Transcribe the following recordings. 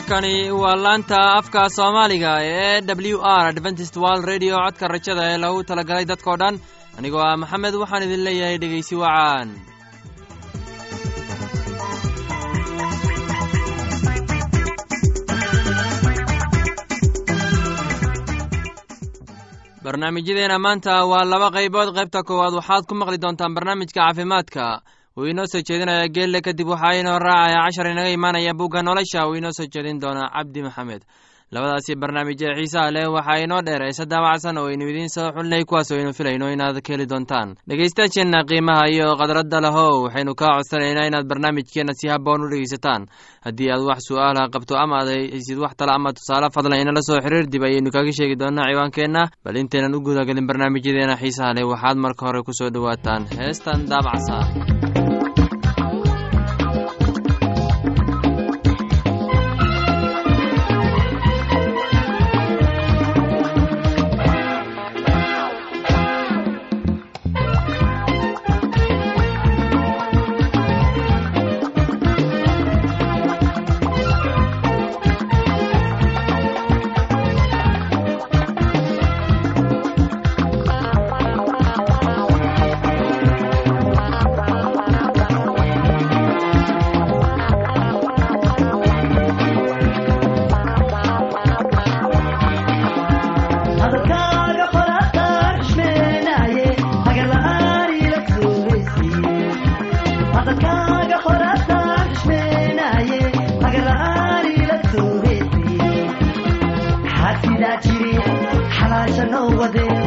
halkani waa laanta afka soomaaliga ee w r adventist world radio. Codka rajada ee lagu talagalay dadkoo dhan anigoo ah maxamed waxaan idin leeyahay dhegeysi wacaan barnaamijyadeena maanta waa laba qaybood. Qaybta koowaad waxaad ku maqli doontaan barnaamijka caafimaadka uu inoo soo jeedinaya geelle kadib waxaa inoo raacaya cashar inaga imaanaya bugga nolosha uu inoo soo jeedin doonaa cabdi maxamed. Labadaasi barnaamij ee xiisaha leh waxaa inoo dheer heese daawacsan oo aynu idiin soo xulnay kuwaas aynu filayno inaad ka heli doontaan. Dhegeystayaasheenna qiimaha iyo khadradda lahow waxaynu kaa codsanaynaa inaad barnaamijkeenna si haboon u dhegeysataan haddii aad wax su'aalaha qabto ama aad haysid wax tala ama tusaale fadlan inala soo xiriir dib ayaynu kaga sheegi doonaa ciwaankeenna. Bal intaynan u gudagelin barnaamijyadeena xiisaha leh waxaad marka hore ku soo dhowaataan. Heestan daabacsan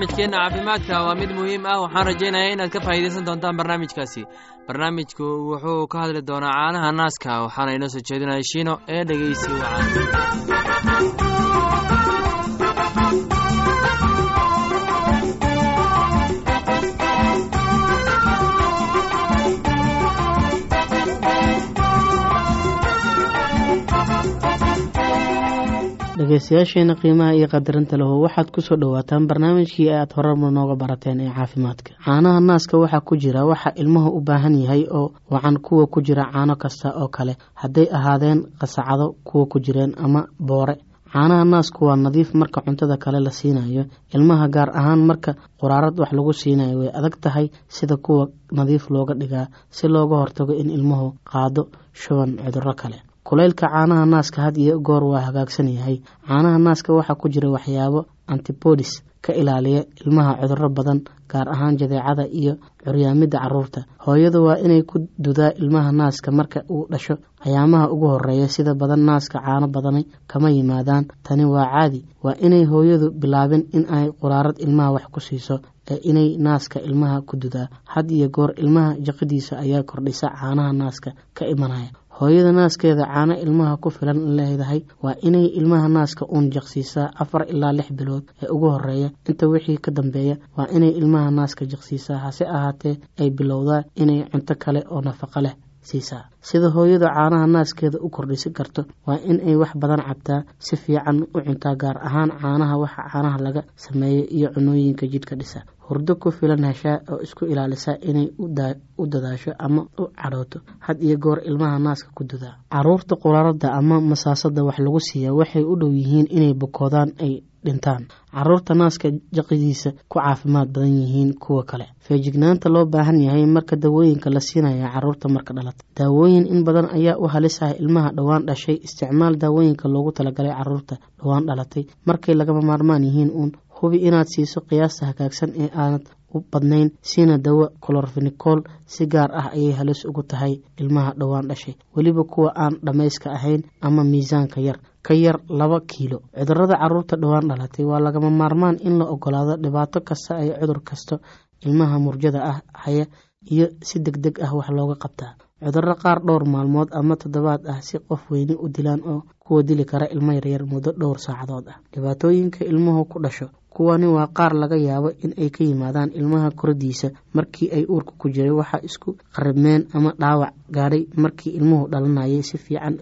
barnaamijkeenna caafimaadka waa mid muhiim ah. Waxaan rajaynayaa inaad ka faa'iidaysan doontaan barnaamijkaasi. Barnaamijku wuxuu ka hadli doonaa caanaha naaska waxaana inoo soo jeedinaya shiino ee dhegeysi wacaan dhegeystayaasheena qiimaha iyo qadarinta lahu. Waxaad ku soo dhowaataan barnaamijkii aad horarma nooga barateen ee caafimaadka. Caanaha naaska waxaa ku jira waxa ilmuhu u baahan yahay oo wacan kuwa ku jira caano kasta oo kale. Hadday ahaadeen qasacado kuwa ku jireen ama boore. Caanaha naasku waa nadiif marka cuntada kale la siinayo. Ilmaha gaar ahaan marka quraarad wax lagu siinayo way adag tahay sida kuwa nadiif looga dhigaa si looga hortago in ilmuhu qaado shuban cuduro kale kulaylka caanaha naaska had iyo goor waa hagaagsan yahay. Caanaha naaska waxaa ku jira waxyaabo antibodis ka ilaaliya ilmaha cuduro badan gaar ahaan jadeecada iyo curyaamida carruurta hooyadu waa inay ku dudaa ilmaha naaska marka uu dhasho. Ayaamaha ugu horreeya sida badan naaska caano badani kama yimaadaan. Tani waa caadi. Waa inay hooyadu bilaabin in ay quraarad ilmaha wax ku siiso ee inay naaska ilmaha ku dudaa. Had iyo goor ilmaha jaqidiisa ayaa kordhisa caanaha naaska ka imanaya hooyada naaskeeda caano ilmaha ku filan leedahay waa inay ilmaha naaska uun jaqsiisaa afar ilaa lix bilood ee ugu horreeya inta wixii ka dambeeya waa inay ilmaha naaska jaqsiisaa hase ahaatee ay bilowdaa inay cunto kale oo nafaqo leh siisaa. Sida hooyadu caanaha naaskeeda u kordhisi karto waa in ay wax badan cabtaa si fiican u cuntaa gaar ahaan caanaha waxa caanaha laga sameeya iyo cunooyinka jidhka dhisa hurdo ku filan heshaa oo isku ilaalisa inay u dadaasho ama u cadhooto. Had iyo goor ilmaha naaska ku dudaa carruurta quraarada ama masaasada wax lagu siiya waxay u dhow yihiin inay bukoodaan ay dhintaan. Caruurta naaska jaqidiisa ku caafimaad badan yihiin kuwa kale. Feejignaanta loo baahan yahay marka dawooyinka la siinaya carruurta marka dhalata daawooyin in badan ayaa u halisaha ilmaha dhowaan dhashay. Isticmaal daawooyinka loogu talagalay carruurta dhowaan dhalatay. Markay lagama maarmaan yihiin uun hubi inaad siiso qiyaasta hagaagsan ee aanad u badnayn siina dawo colorfinicol si gaar ah ayay halis ugu tahay ilmaha dhowaan dhashay. Weliba kuwa aan dhammayska ahayn ama miisaanka yar ka yar laba kiilo. Cudurada carruurta dhowaan dhalatay waa lagama maarmaan in la ogolaado dhibaato kasta ay cudur kasto ilmaha murjada ah haya iyo si deg deg ah wax looga qabtaa. Cudurro qaar dhowr maalmood ama toddobaad ah si qof weyni u dilaan oo kuwa dili kara ilmo yaryar muddo dhowr saacadood ah. Dhibaatooyinka ilmuhu ku dhasho kuwani waa qaar laga yaabo in ay ka yimaadaan ilmaha koradiisa markii ay uurka ku jiray waxaa isku qaribmeen ama dhaawac gaadhay markii ilmuhu dhalanayay. Si fiican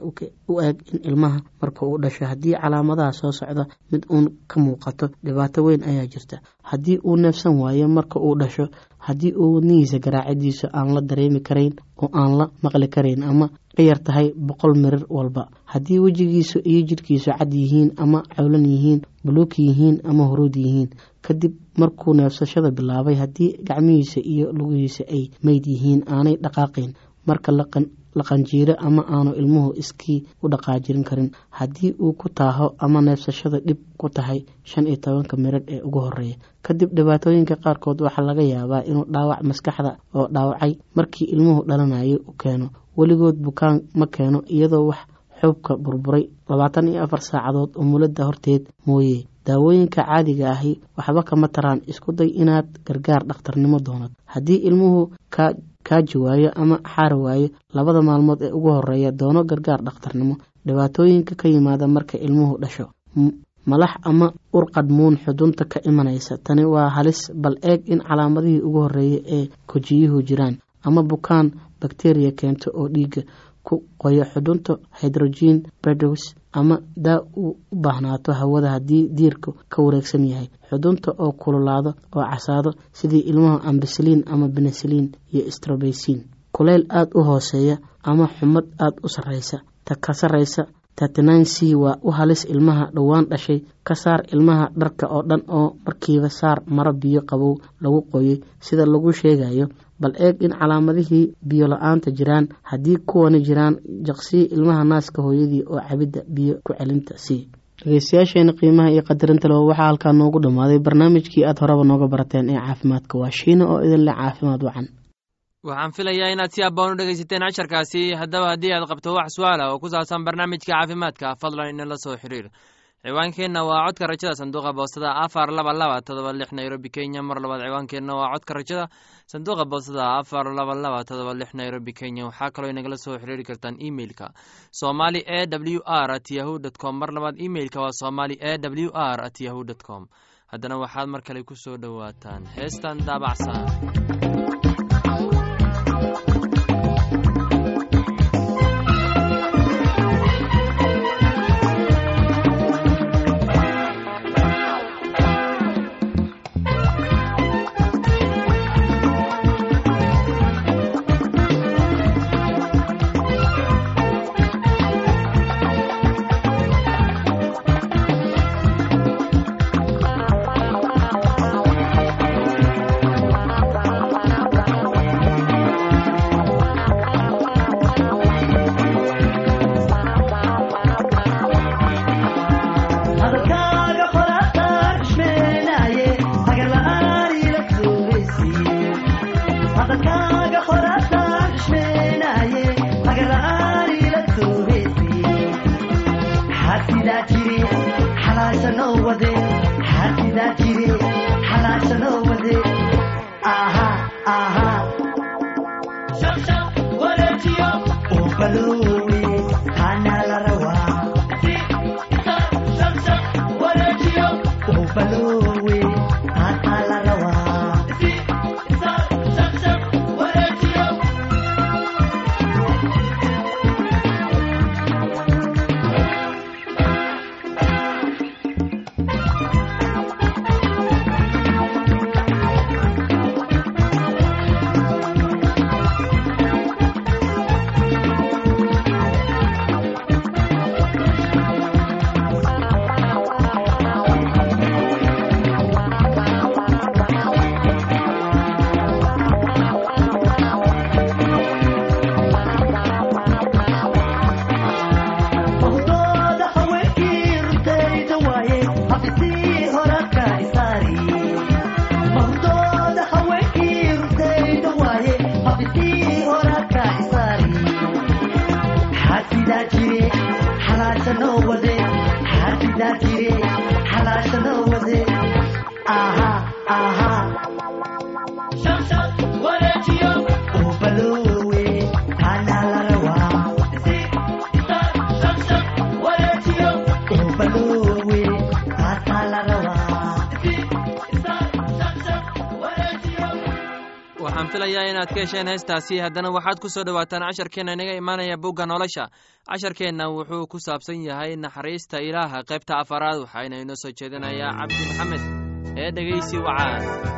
u eg in ilmaha marka uu dhasho haddii calaamadaha soo socda mid uun ka muuqato dhibaato weyn ayaa jirta. Haddii uu neefsan waayo marka uu dhasho haddii uu wadnihiisa garaacidiisa aan la dareemi karayn oo aan la maqli karayn ama ka yar boqol mirir walba. Haddii wejigiisu iyo jidhkiisu cad yihiin ama cawlan yihiin buluug yihiin ama huruud yihiin kadib markuu neefsashada bilaabay haddii gacmihiisa iyo lugihiisa ay meyd yihiin aanay dhaqaaqayn marka la qanjiiro ama aanu ilmuhu iskii u dhaqaajirin karin. Haddii uu ku taaho ama neefsashada dhib ku tahay shan iyo tobanka miradh ee ugu horreeya kadib dhibaatooyinka qaarkood waxaa laga yaabaa inuu dhaawac maskaxda oo dhaawacay markii ilmuhu dhalanayo u keeno. Weligood bukaan ma keeno iyadoo wax xuubka burburay. Labaatan iyo afar saacadood umulada horteed mooye. Daawooyinka caadiga ahi waxba kama taraan. Isku day inaad gargaar dhakhtarnimo doonad haddii ilmuhu ka kaaji waayo ama xaari waayo labada maalmood ee ugu horreeya doono gargaar dhakhtarnimo. Dhibaatooyinka ka yimaada marka ilmuhu dhasho malax ama urqadhmuun xudunta ka imanaysa. Tani waa halis bal eeg in calaamadihii ugu horreeya ee kojiyuhu jiraan ama bukaan bakteriya keento oo dhiiga ku qoyo xudunta hydrogen bedows ama daa uu u baahnaato hawada haddii diirku ka wareegsan yahay. Xudunta oo kululaado oo casaado sidii ilmaha ambasaliin ama benesaliin iyo strobeysin kuleyl aada u hooseeya ama xumad aada u sarreysa. Ta ka sarreysa tatnine c waa u halis ilmaha dhowaan dhashay. Ka saar ilmaha dharka oo dhan oo markiiba saar maro biyo qabow lagu qoyay sida lagu sheegayo bal eeg in calaamadihii biyo la'aanta jiraan haddii kuwani jiraan jaqsii ilmaha naaska hooyadii oo cabidda biyo ku celinta sii dhegeystayaasheena qiimaha iyo qadarinta leba waxaa halkaa noogu dhammaaday barnaamijkii aada horeba nooga barateen ee caafimaadka. Waa shiina oo idin leh caafimaad wacan. Waxaan filayaa inaad si abboon u dhegaysateen casharkaasi haddaba haddii aad qabto wax su'aala oo ku saabsan barnaamijka caafimaadka fadlan inala soo xiriir ciwaankeenna waa codka rajada sanduuqa boostada afar laba laba todoba lix nairobi kenya. Mar labaad ciwaankeenna waa codka rajada sanduuqa boostada afar laba laba todoba lix nairobi kenya. Waxaa kaloo inagala soo xiriiri kartaan emeilka somali e w r at yahu dt com. Mar labaad emeilka waa somali e w r at yahu dt com. Haddana waxaad mar kale ku soo dhowaataan. Heestan daabacsan that you inaad ka hesheen heestaasi haddana waxaad ku soo dhowaataan casharkeenna inaga imaanaya bugga nolosha. Casharkeenna wuxuu ku saabsan yahay naxariista ilaaha qaybta afaraad waxaana inoo soo jeedinayaa cabdi maxamed ee dhegeysi wacaan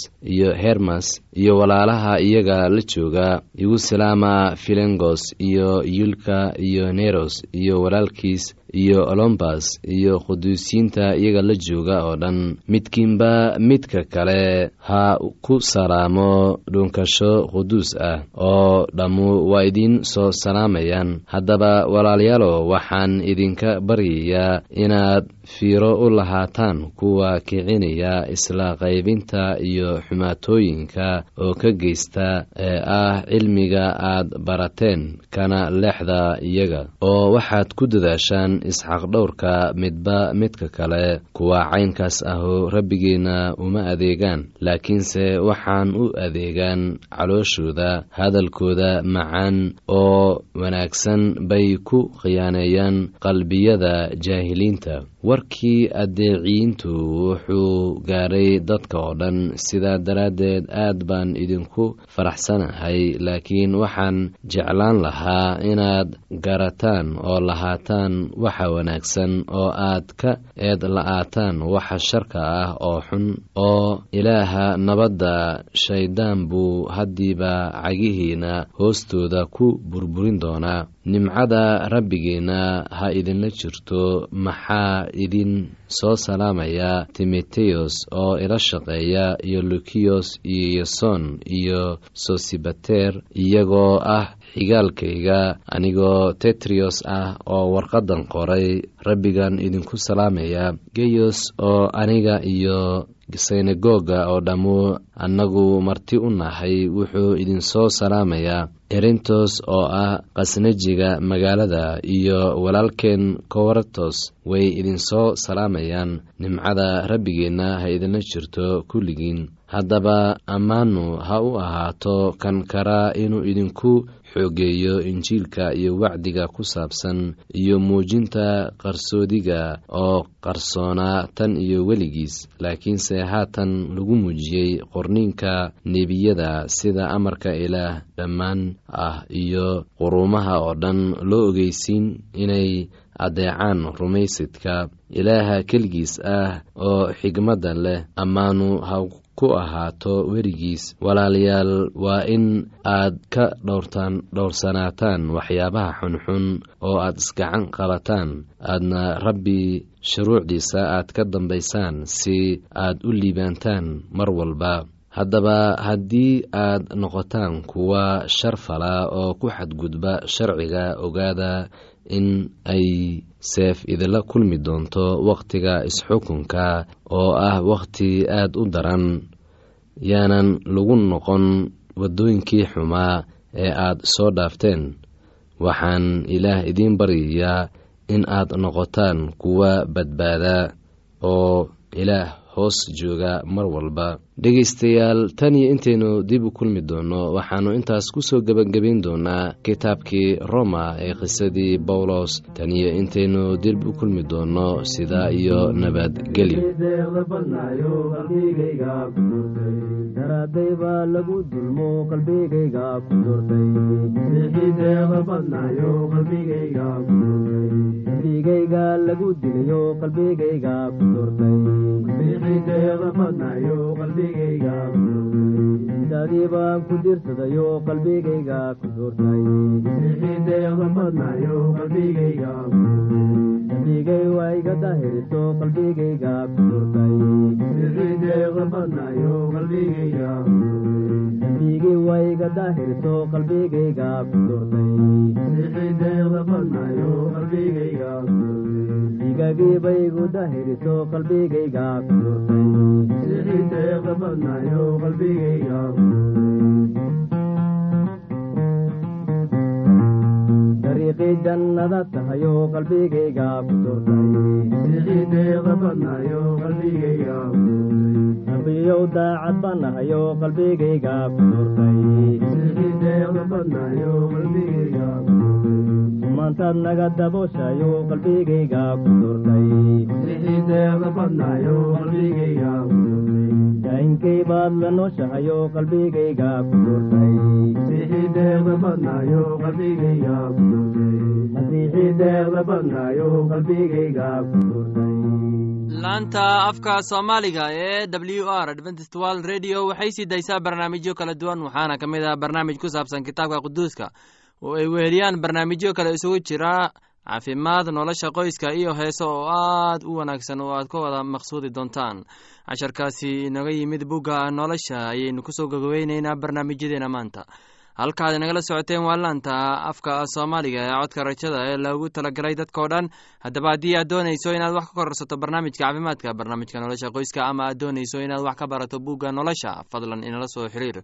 iyo hermas iyo walaalaha iyaga la jooga igu salaama filengos iyo yulka iyo neros iyo walaalkiis iyo olombas iyo quduusiyiinta iyaga la jooga oo dhan. Midkiinba midka kale ha ku salaamo dhunkasho quduus ah oo dhammu waa idiin soo salaamayaan. Haddaba walaalayaalo waxaan idinka baryayaa inaad fiiro u lahaataan kuwa kicinaya isla qaybinta iyo xumaatooyinka oo ka geysta ee ah cilmiga aad barateen kana leexda iyaga oo waxaad ku dadaashaan isxaqdhowrka midba midka kale. Kuwa caynkaas ahu rabbigeenna uma adeegaan laakiinse waxaan u adeegaan calooshooda hadalkooda macaan oo wanaagsan bay ku khiyaaneeyaan qalbiyada jaahiliinta. Warkii addeeciyiintu wuxuu gaadhay dadka oo dhan sidaa daraaddeed aad baan idinku faraxsanahay laakiin waxaan jeclaan lahaa inaad garataan oo lahaataan waxa wanaagsan oo aad ka eed la'aataan waxa sharka ah oo xun oo ilaaha nabadda shayddaan buu haddiiba cagihiina hoostooda ku burburin doonaa nimcada rabbigeenna ha idinla jirto maxaa idin soo salaamaya timoteyos oo ila shaqeeya iyo lukiyos iyo yason iyo sosibater iyagoo ah xigaalkayga anigoo tetriyos ah oo warqaddan qoray rabbigan idinku salaamaya. Geyos oo aniga iyo synagoga oo dhammu annagu marti u nahay wuxuu idin soo salaamayaa erintos oo ah qasnajiga magaalada iyo walaalkeen kowartos way idin soo salaamayaan nimcada rabbigeenna ha idinla jirto kulligiin haddaba ammaanu ha u ahaato kan karaa inuu idinku xoogeeyo injiilka iyo wacdiga ku saabsan iyo muujinta qarsoodiga oo qarsoonaa tan iyo weligiis laakiinse haatan lagu muujiyey qorniinka nebiyada sida amarka ilaah dhammaan ah iyo quruumaha oo dhan loo ogeysiin inay addeecaan rumaysidka ilaaha keligiis ah oo xigmadda leh ammaanu ha ku ahaato werigiis. Walaalayaal waa in aad ka dhowrtaan dhowrsanaataan waxyaabaha xunxun oo aad isgacan qabataan. Aadna rabbi shuruucdiisa aad ka dambaysaan si aad u liibaantaan mar walba. Haddaba haddii aad noqotaan kuwa shar fala oo ku xadgudba sharciga ogaada in ay seef idinla kulmi doonto wakhtiga isxukunka oo ah wakhti aad u daran yaanan lagu noqon waddooyinkii xumaa ee aad soo dhaafteen. Waxaan ilaah idiin baryayaa in aad noqotaan kuwa badbaada oo ilaah hoos jooga mar walba dhegaystayaal tan iyo intaynu dib u kulmi doonno waxaannu intaas ku soo gebagabayn doonaa kitaabkii roma ee qisadii bawlos tan iyo intaynu dib u kulmi doonno sidaa iyo nabadgelyo qalbigayga ku doortayqalbigayga lagu dilayo qalbigayga ku baan ku dirsadayo qalbigayga ku doortayqalbigay waa iga daahiriso qalbigayga ku doortay. Waa iga daahirto qalbigayga ku doortaydigagiiba igu daahiriso qalbigayga ku doortay jannada tahayo qalbigayga ku doortayrabiyow daacad baan nahayo qalbigayga ku doortaymaantaad naga dabooshayo qalbigayga ku doortayjaahinkay baad la nooshahayo qalbigayga ku doortay laanta afka soomaaliga ee w r adventist world radio waxay sii daysaa barnaamijyo kala duwan waxaana ka mid ah barnaamij ku saabsan kitaabka quduuska oo ay weheliyaan barnaamijyo kale isugu jira caafimaad nolosha qoyska iyo heeso oo aad u wanaagsan oo aad ka wada maqsuudi doontaan. Casharkaasi inaga yimid bugga nolosha ayaynu ku soo gogoweyneynaa barnaamijyadeena maanta. Halkaad inagala socoteen waa laanta afka soomaaliga ee codka rajada ee loogu talagalay dadkao dhan. Haddaba haddii aad doonayso inaad wax ka kororsato barnaamijka caafimaadka barnaamijka nolosha qoyska ama aad doonayso inaad wax ka barato bugga nolosha fadlan inala soo xiriir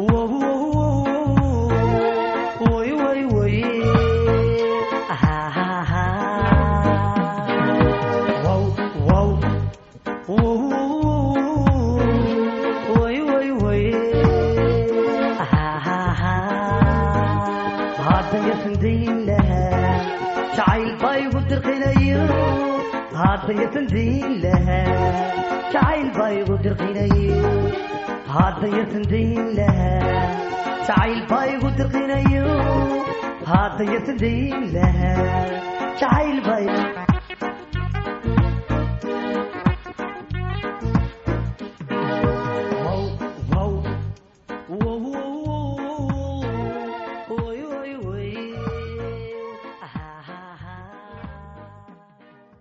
wow dirqinayo hadda yasan dayn lahaa jacayl baa